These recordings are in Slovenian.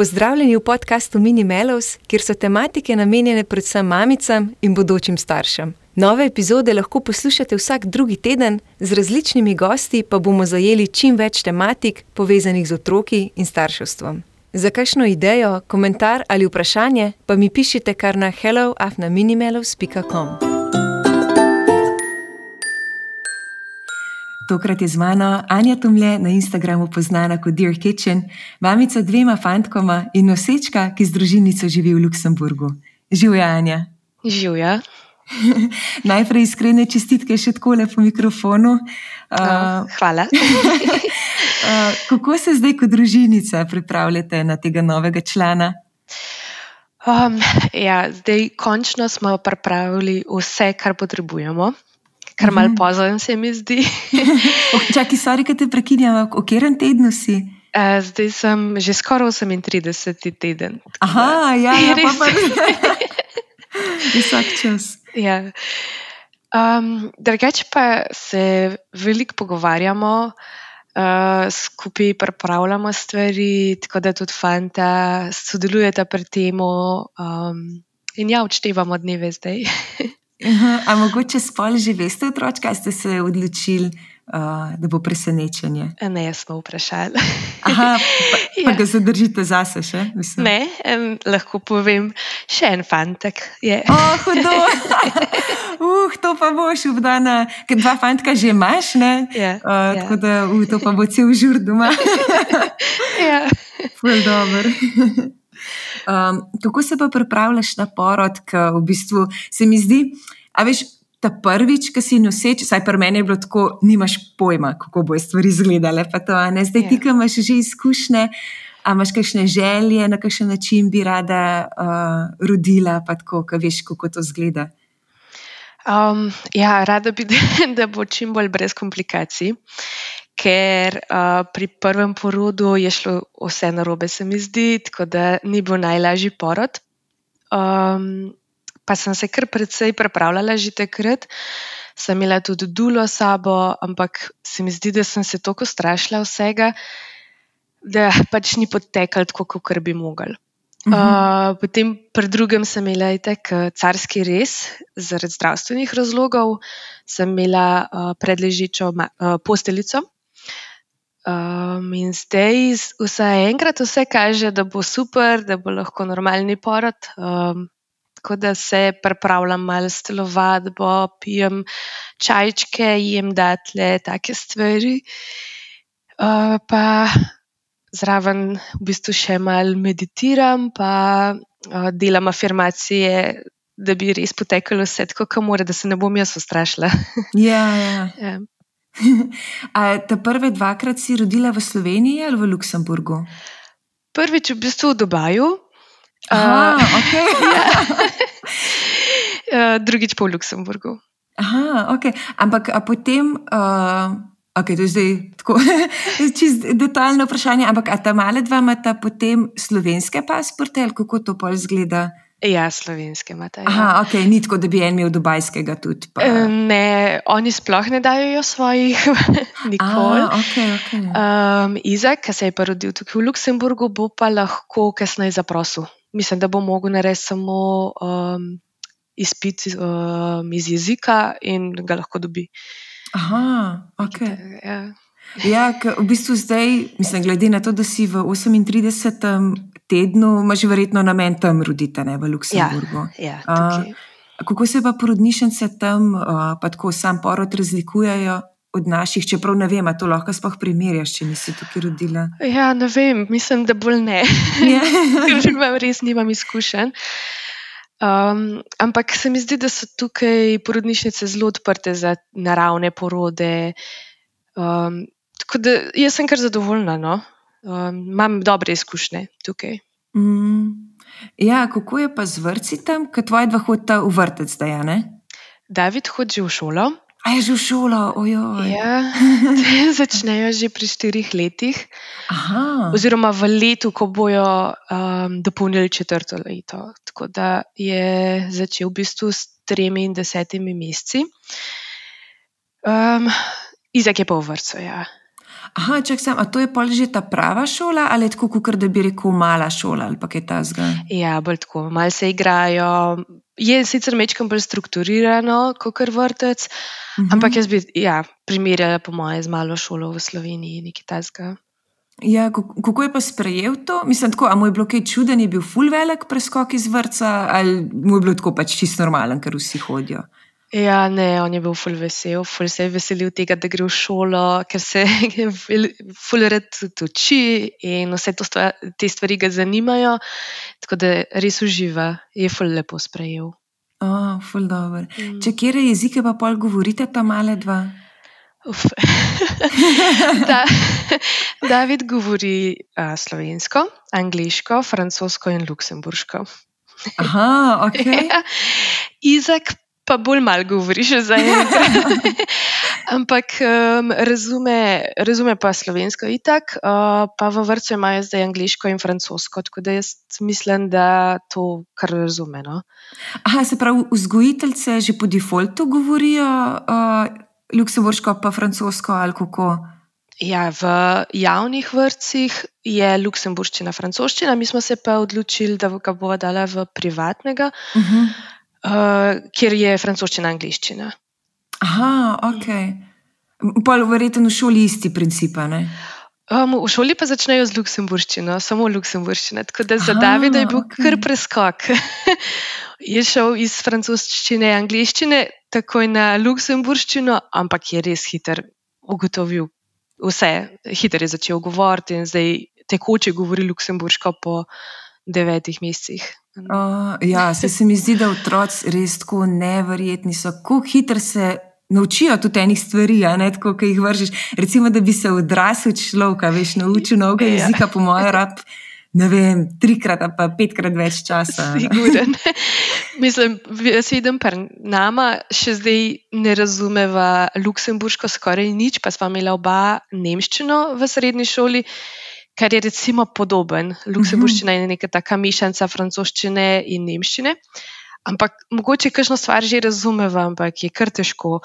Pozdravljeni v podkastu Mini Melos, kjer so tematike namenjene predvsem mamicam in bodočim staršem. Nove epizode lahko poslušate vsak drugi teden, z različnimi gosti pa bomo zajeli čim več tematik povezanih z otroki in starševstvom. Za kakšno idejo, komentar ali vprašanje pa mi pišite kar na helloafnaminimelos.com. Tokrat je z mano Anja Tumlje, na Instagramu poznana kot Dear Kitchen, mamica dvema fantkoma in nosečka, ki z družinico živi v Luksemburgu. Živijo, Anja. Živijo. Najprej iskrene čestitke še tako lepo mikrofonu. Uh, hvala. uh, kako se zdaj, kot družinica, pripravljate na tega novega člana? Um, ja, zdaj, končno smo pripravili vse, kar potrebujemo kar malo mhm. pozorno se mi zdi. Čakaj, sorry, kaj te prekinjam, v katerem tednu si? Uh, zdaj sem že skoraj 38 teden. Aha, ja, ja, res. Pa, vsak čas. Ja. Um, drugače pa se veliko pogovarjamo, uh, skupaj pripravljamo stvari, tako da tudi fanta sodelujeta pri tem. Um, in ja, odštevamo dneve zdaj. A mogoče spol že veste, otroci, kaj ste se odločili, uh, da bo presenečenje? Ne, jaz smo vprašali. Aha, pa, pa ja. ga zadržite zase še? Mislim. Ne, en, lahko povem, še en fantek je. Oh, hudo. uh, to pa boš obdana, ker dva fantka že imaš, ne? Ja, uh, ja. Tako da uh, to pa bo cel žur doma. ja. Ful dobro. Um, kako se pa pripravljaš na porod, ki v bistvu se mi zdi, a veš, ta prvič, ki si noseč, saj pri meni je bilo tako, nimaš pojma, kako bo stvari izgledale. Zdaj ti, ja. ki imaš že izkušnje, a imaš kakšne želje, na kakšen način bi rada uh, rodila, pa tako, ki veš, kako to zgleda. Um, ja, rada bi, da bo čim bolj brez komplikacij ker uh, pri prvem porodu je šlo vse narobe, se mi zdi, tako da ni bil najlažji porod. Um, pa sem se kar precej pripravljala že takrat, sem imela tudi dulo sabo, ampak se mi zdi, da sem se toliko strašila vsega, da pač ni potekal tako, kot bi mogel. Uh, potem, pri drugem, sem imela tak carski res, zaradi zdravstvenih razlogov, sem imela uh, predležičo uh, posteljico, Um, in zdaj vseenkrat vse kaže, da bo super, da bo lahko normalni porod. Um, tako da se pripravljam malo stelovadbo, pijem čajčke, jem datle, take stvari. Uh, pa zraven v bistvu še malo meditiram, pa uh, delam afirmacije. Da bi res potekalo vse tako, kot mora, da se ne bom jaz ustrašila. Ja, ja. ja. A te prve dvakrat si rodila v Sloveniji ali v Luksemburgu? Prvič v bistvu v Dubaju. Aha, uh, okay. ja. uh, drugič pa v Luksemburgu. Aha, okay. Ampak potem, uh, okay, to je zdaj tako čisto detaljno vprašanje, ampak ta male dva imata potem slovenske pasporte ali kako to pol zgleda? Ja, slovenske imate. Ja. Aha, ok, ni tako, da bi en imel dubajskega tudi. Pa. Ne, oni sploh ne dajo svojih, nikoli. Ah, okay, okay. um, Izak, ki se je pa rodil tukaj v Luksemburgu, bo pa lahko kasneje zaprosil. Mislim, da bo mogel narediti samo um, izpit um, iz jezika in ga lahko dobi. Aha, ok. Ja. Ja, v bistvu zdaj, mislim, glede na to, da si v 38. tednu, imaš verjetno namen tam roditi, ne v Luksemburgu. Ja, ja, uh, kako se pa porodnišnice tam, uh, pa tako sam porod razlikujejo od naših, čeprav ne vem, to lahko sploh primerjaš, če nisi tukaj rodila? Ja, ne vem, mislim, da bolj ne. Ker že imam res nimam izkušenj. Um, ampak se mi zdi, da so tukaj porodnišnice zelo odprte za naravne porode. Um, Tako da jaz sem kar zadovoljna. No? Um, imam dobre izkušnje tukaj. Mm. Ja, kako je pa z vrci tam, kot tvoje dva hodita v vrtec zdaj? Ne? David hodi v šolo. A je že v šolo, ojoj. Ja, začnejo že pri štirih letih. Aha. Oziroma v letu, ko bojo um, dopolnili četrto leto. Tako da je začel v bistvu s tremi in desetimi meseci. Um, Izak je pa v vrtu, ja. Aha, čak sem, a to je pol že ta prava šola ali je tako, kot da bi rekel mala šola ali pa kaj ta zga? Ja, bolj tako, malo se igrajo. Je sicer mečkam bolj strukturirano, kot kar vrtec, uh -huh. ampak jaz bi ja, primerjala, po moje, z malo šolo v Sloveniji, nekaj tajskega. Ja, kako je pa sprejel to? Mislim, tako, a mu je bilo kaj čuden, je bil full velik preskok iz vrca ali mu je bilo tako pač čisto normalen, ker vsi hodijo? Ja, ne, on je bil ful vesel, ful se je veselil tega, da gre v šolo, ker se ful red uči in vse stvar, te stvari ga zanimajo. Tako da res uživa, je ful lepo sprejel. Oh, ful dobro. Mm. Če kje jezike pa pol govorite, ta male dva? da, David govori uh, slovensko, angliško, francosko in luksemburško. Aha, ok. Izak pa bolj malo govoriš za enkrat. Ampak um, razume, razume pa slovensko itak, uh, pa v vrtu imajo zdaj angliško in francosko, tako da jaz mislim, da to kar razume. No? Aha, se pravi, vzgojiteljce že po defaultu govorijo uh, luksemburško, pa francosko ali kako? Ja, v javnih vrtcih je luksemburščina, francoščina, mi smo se pa odločili, da ga bomo dali v privatnega. Uh -huh uh, kjer je francoščina in angliščina. Aha, ok. Pa verjetno v šoli isti princip. Um, v šoli pa začnejo z luksemburščino, samo luksemburščina. Tako da za Davida je bil okay. kar preskok. je šel iz francoščine in angliščine takoj na luksemburščino, ampak je res hiter ugotovil vse. Hiter je začel govoriti in zdaj tekoče govori luksemburško po devetih mesecih. Uh, ja, se, se mi zdi, da otroci res tako neverjetni so, kako hitro se naučijo tudi enih stvari, ne tako, ki jih vršiš. Recimo, da bi se odrasel človek, veš, naučil novega ja. jezika, po mojem, rab. Ne vem, trikrat ali pa petkrat več časa. Siguren. Mislim, jaz vidim, da nama še zdaj ne razumeva luksemburško skoraj nič, pa smo imeli oba nemščino v srednji šoli kar je recimo podoben. Luksemburščina je neka taka mišljenca francoščine in nemščine. Ampak mogoče kakšno stvar že razumeva, ampak je kar težko.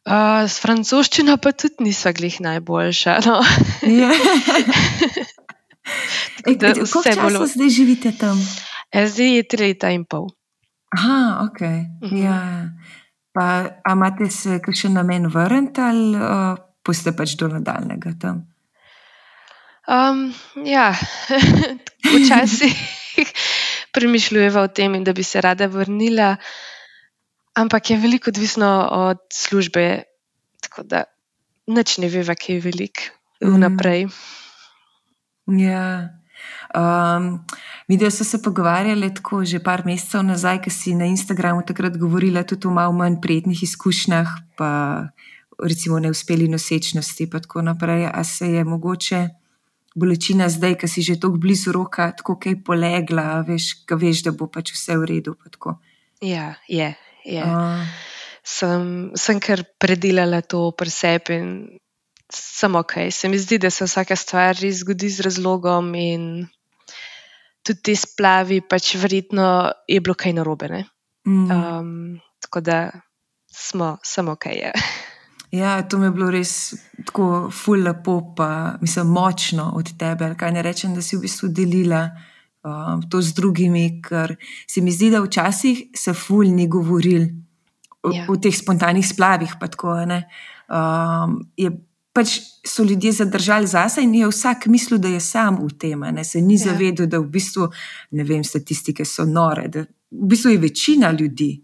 Uh, s francoščino pa tudi niso glih najboljša. No. Ja. Kako dolgo zdaj živite tam? E, zdaj je tri leta in pol. Aha, ok. Uh mhm. -huh. ja. Pa imate se še namen vrniti ali uh, poste pač do nadaljnega tam? Um, ja, včasih premišljujeva o tem, da bi se rada vrnila, ampak je veliko odvisno od službe, tako da noč ne ve, kaj je velik vnaprej. Mm. Ja. Um, Vidijo so se pogovarjali tako že par mesecev nazaj, ki si na Instagramu takrat govorila tudi o malo manj prijetnih izkušnjah, pa recimo neuspeli nosečnosti in tako naprej. A se je mogoče bolečina zdaj, ki si že tako blizu roka, tako kaj polegla, veš, veš, da bo pač vse v redu. Ja, je. je. Uh. Sem, sem kar predelala to pri sebi in samo kaj. Se mi zdi, da se vsaka stvar zgodi z razlogom in tudi ti splavi, pač verjetno je bilo kaj narobe. Mm. Um, tako da smo samo kaj je. Ja, to mi je bilo res tako ful lepo, pa mislim, močno od tebe. Kaj ne rečem, da si v bistvu delila um, to z drugimi, ker se mi zdi, da včasih se ful ni govoril ja. v teh spontanih splavih. Pa tako, um, je, pač so ljudje zadržali zase in je vsak mislil, da je sam v tem, ne se ni ja. zavedel, da v bistvu, ne vem, statistike so nore, da v bistvu je večina ljudi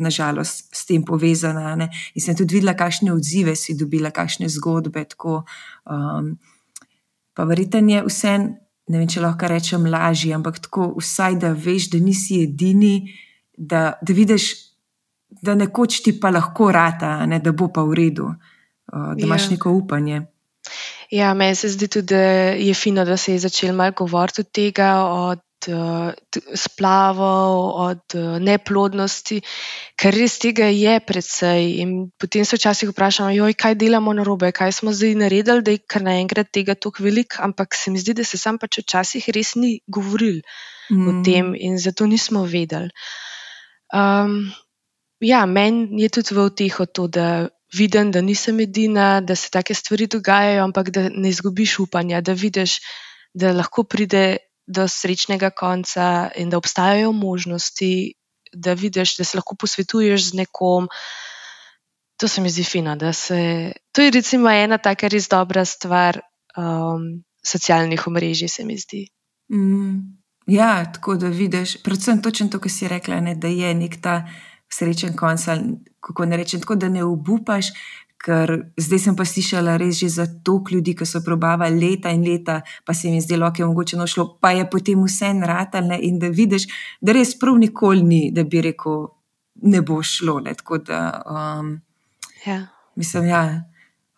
nažalost, s tem povezana. Ne? In sem tudi videla, kakšne odzive si dobila, kakšne zgodbe. Tako, um, pa verjetno je vse, ne vem, če lahko rečem, lažje, ampak tako, vsaj da veš, da nisi edini, da, da vidiš, da nekoč ti pa lahko rata, ne? da bo pa v redu, uh, da imaš ja. neko upanje. Ja, meni se zdi tudi, da je fino, da se je začel malo govoriti od tega, od splavov, od uh, neplodnosti, ker res tega je predvsej. In potem se včasih vprašamo, joj, kaj delamo na robe, kaj smo zdaj naredili, da je kar naenkrat tega tako veliko. Ampak se mi zdi, da se sam pač včasih res ni govoril mm. o tem in zato nismo vedeli. Um, ja, meni je tudi v uteho to, da vidim, da nisem edina, da se take stvari dogajajo, ampak da ne izgubiš upanja, da vidiš, da lahko pride do srečnega konca in da obstajajo možnosti, da vidiš, da se lahko posvetuješ z nekom. To se mi zdi fino. Se, to je recimo ena taka res dobra stvar um, socialnih omrežij, se mi zdi. Mm, ja, tako da vidiš, predvsem točno to, kar si rekla, ne, da je nek ta srečen konc. Kako ne rečem, tako da ne obupaš, ker zdaj sem pa slišala res že za toliko ljudi, ki so probavali leta in leta, pa se jim je zdelo, da je mogoče nošlo, pa je potem vse naratalne in da vidiš, da res prav nikoli ni, da bi rekel, ne bo šlo. Ne, tako da, um, ja. mislim, ja.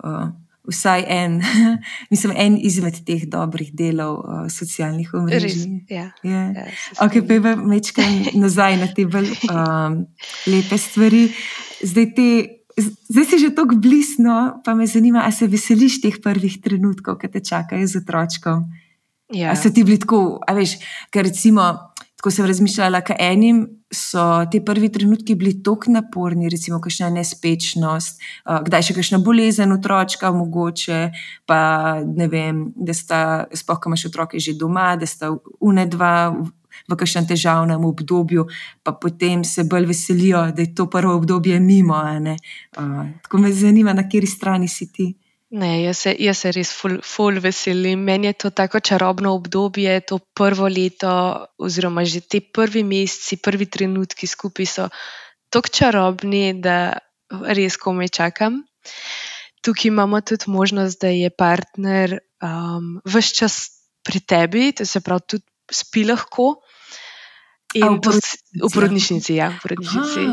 Uh, Vsaj en, mislim, en izmed teh dobrih delov uh, socialnih omrežij. Ja, yeah. ja, ok, pa je večkrat nazaj na te bolj um, lepe stvari. Zdaj te Zdaj si že tako blisno, pa me zanima, ali se veseliš teh prvih trenutkov, ki te čakajo z otročkom. Ja. Ali so ti bili tako, a veš, ker recimo, tako sem razmišljala, da enim so ti prvi trenutki bili tako naporni, recimo, kakšna nespečnost, kdaj še kakšna bolezen otročka, mogoče pa ne vem, da sta, spoh, ko imaš otroke že doma, da sta unedva v kakšnem težavnem obdobju, pa potem se bolj veselijo, da je to prvo obdobje mimo. Uh, tako me zanima, na kateri strani si ti. Ne, jaz, se, jaz se res ful, ful veselim. Meni je to tako čarobno obdobje, to prvo leto, oziroma že te prvi meseci, prvi trenutki skupaj so tako čarobni, da res komaj čakam. Tukaj imamo tudi možnost, da je partner um, vse čas pri tebi, to se pravi, tudi spi lahko. In v porodnišnici, ja, v porodnišnici.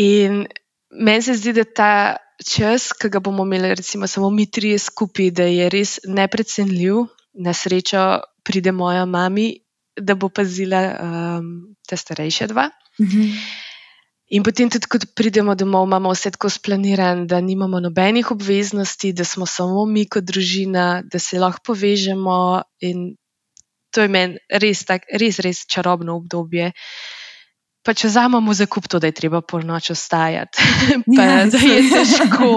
In meni se zdi, da ta čas, ki ga bomo imeli, recimo, samo mi trije skupaj, da je res neprecenljiv. Na srečo pride moja mama, da bo pazila um, te starejše dva. Uh -huh. In potem, tudi ko pridemo domov, imamo vse tako splanirano, da nimamo nobenih obveznosti, da smo samo mi kot družina, da se lahko povežemo. In to je meni res, tak, res, res čarobno obdobje. Pa če vzamemo za kup to, da je treba polnoč ostajati, pa, ja, da je težko,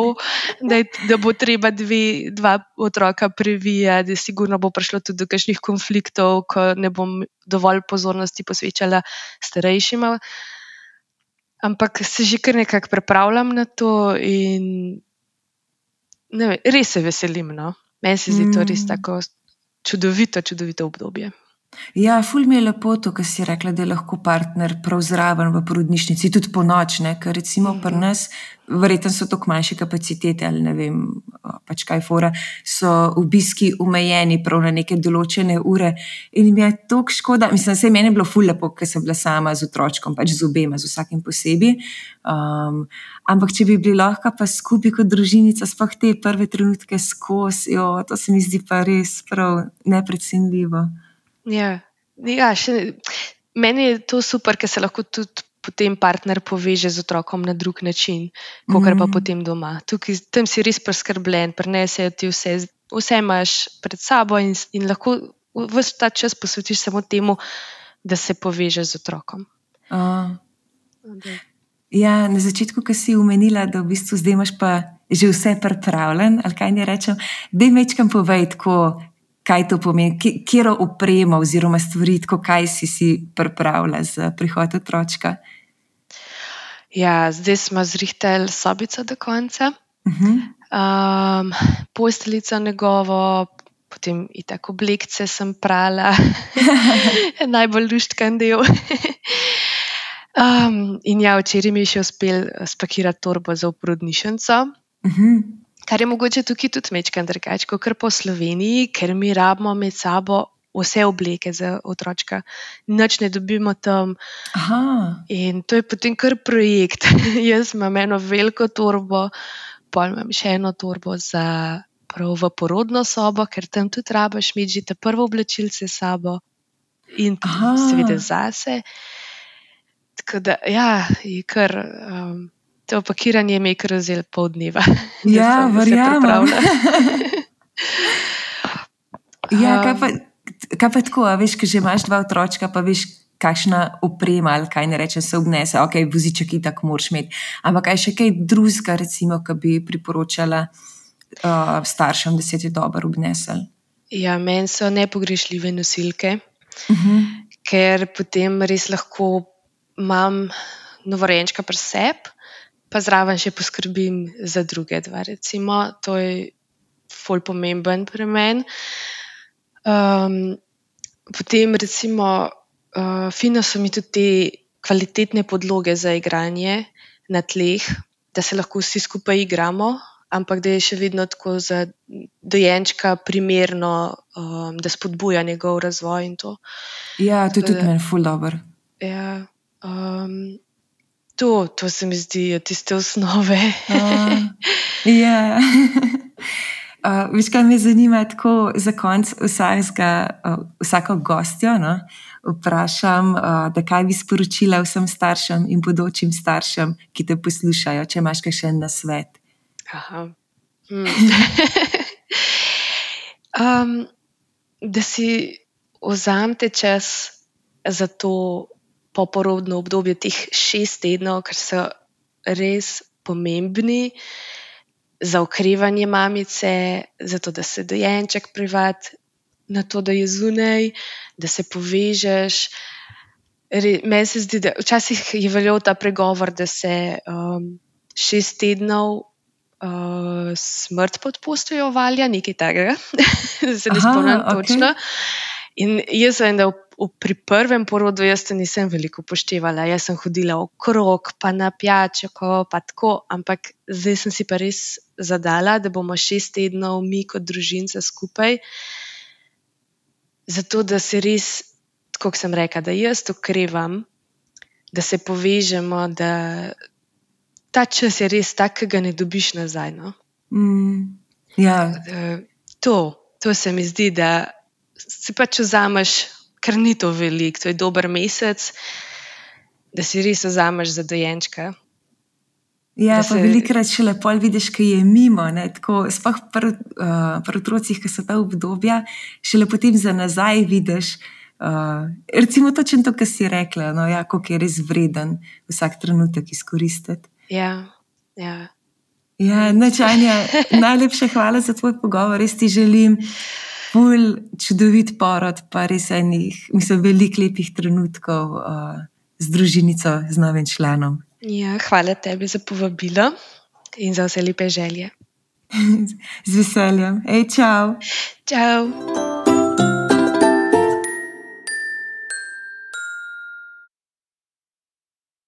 da, je, da bo treba dve, dva otroka previjati, da sigurno bo prišlo tudi do kakšnih konfliktov, ko ne bom dovolj pozornosti posvečala starejšima. Ampak se že kar nekako pripravljam na to in vem, res se veselim. No? Meni se zdi to res mm. tako čudovito, čudovito obdobje. Ja, ful mi je lepo to, kar si rekla, da je lahko partner prav zraven v porodnišnici, tudi po nočne, ker recimo mm -hmm. pri nas, verjetno so to manjše kapacitete ali ne vem, pač kaj fora, so obiski omejeni prav na neke določene ure in mi je to škoda. Mislim, se meni je bilo ful lepo, ker sem bila sama z otročkom, pač z obema, z vsakim posebej. Um, ampak če bi bili lahko pa skupaj kot družinica, sploh te prve trenutke skozi, to se mi zdi pa res prav neprecenljivo. Ja, ja še, meni je to super, ker se lahko tudi potem partner poveže z otrokom na drug način, kot mm. pa potem doma. Tukaj, tam si res preskrbljen, prenesejo ti vse, vse imaš pred sabo in, in lahko vse ta čas posvetiš samo temu, da se povežeš z otrokom. Uh. Ja, na začetku, ko si umenila, da v bistvu zdaj imaš pa že vse pripravljeno, ali kaj ne rečem, da jim večkrat povej, tako, kaj to pomeni, kje je oprema oziroma stvari, kaj si si pripravila za prihod otročka. Ja, zdaj smo zrihteli sobico do konca, uh -huh. um, posteljico njegovo, potem in tako oblekce sem prala, najbolj luštkan del. um, in ja, včeraj mi je še uspel spakirati torbo za uporodnišnico. Uh -huh. Kar je mogoče tukaj tudi mečkam drugače, kot po Sloveniji, ker mi rabimo med sabo vse obleke za otroka, noč ne dobimo tam. Aha. In to je potem kar projekt. Jaz imam eno veliko torbo, pa imam še eno torbo za prav v porodno sobo, ker tam tudi rabaš imeti že te prvo oblačilce s sabo in seveda zase. Tako da, ja, je kar. Um, To pakiranje mi je kar zelo pol dneva. Ja, verjamem. ja, kaj pa, kaj pa tako, veš, ki že imaš dva otročka, pa veš, kakšna oprema ali kaj ne reče, se obnese, ok, voziček in tako moraš imeti. Ampak kaj še kaj drugega, recimo, ki bi priporočala uh, staršem, da se ti dobro obnesel? Ja, meni so nepogrešljive nosilke, uh Mhm. -huh. ker potem res lahko imam novorenčka pri sebi, pa zraven še poskrbim za druge dva. Recimo, to je ful pomemben pri meni. Um, potem, recimo, uh, fino so mi tudi te kvalitetne podloge za igranje na tleh, da se lahko vsi skupaj igramo, ampak da je še vedno tako za dojenčka primerno, um, da spodbuja njegov razvoj in to. Ja, to je tudi meni ful dobr. Ja, um, to, to se mi zdijo tiste osnove. Uh, ja. Uh, veš, kaj me zanima, tako za konec vsakega, uh, vsako gostjo no, vprašam, uh, da kaj bi sporočila vsem staršem in bodočim staršem, ki te poslušajo, če imaš še en nasvet. Aha. Hmm. um, da si vzamete čas za to poporodno obdobje, teh šest tednov, ker so res pomembni za okrevanje mamice, za to, da se dojenček privati na to, da je zunaj, da se povežeš. Meni se zdi, da včasih je veljal ta pregovor, da se um, šest tednov uh, smrt pod postojo valja, nekaj takega, da se ne spomnim okej. točno. In jaz vem, da v, pri prvem porodu jaz to nisem veliko upoštevala. Jaz sem hodila okrog, pa na pijačo, pa tako, ampak zdaj sem si pa res zadala, da bomo šest tednov mi kot družinca skupaj. Zato, da se res, kot sem rekla, da jaz okrevam, da se povežemo, da ta čas je res tak, ki ga ne dobiš nazaj. No? Mm, ja, To, to se mi zdi, da si pač vzameš, ker ni to veliko, to je dober mesec, da si res vzameš za dojenčka. ja Da pa se- velikrat še lepo vidiš, kaj je mimo. ne, Tako, sploh pri uh, pri otrocih, ki so ta obdobja, šele potem za nazaj vidiš. Uh, recimo, točno to, kar si rekla, no, ja, kako je res vreden vsak trenutek izkoristiti. Ja, ja. Ja, načanja, najlepša hvala za tvoj pogovor. Res ti želim bolj čudovit porod, pa res enih, mislim, veliko lepih trenutkov uh, z družinico, z novim članom. ja, hvala tebi za povabilo in za vse lepe želje. Z veseljem. Hej, čau! Čau!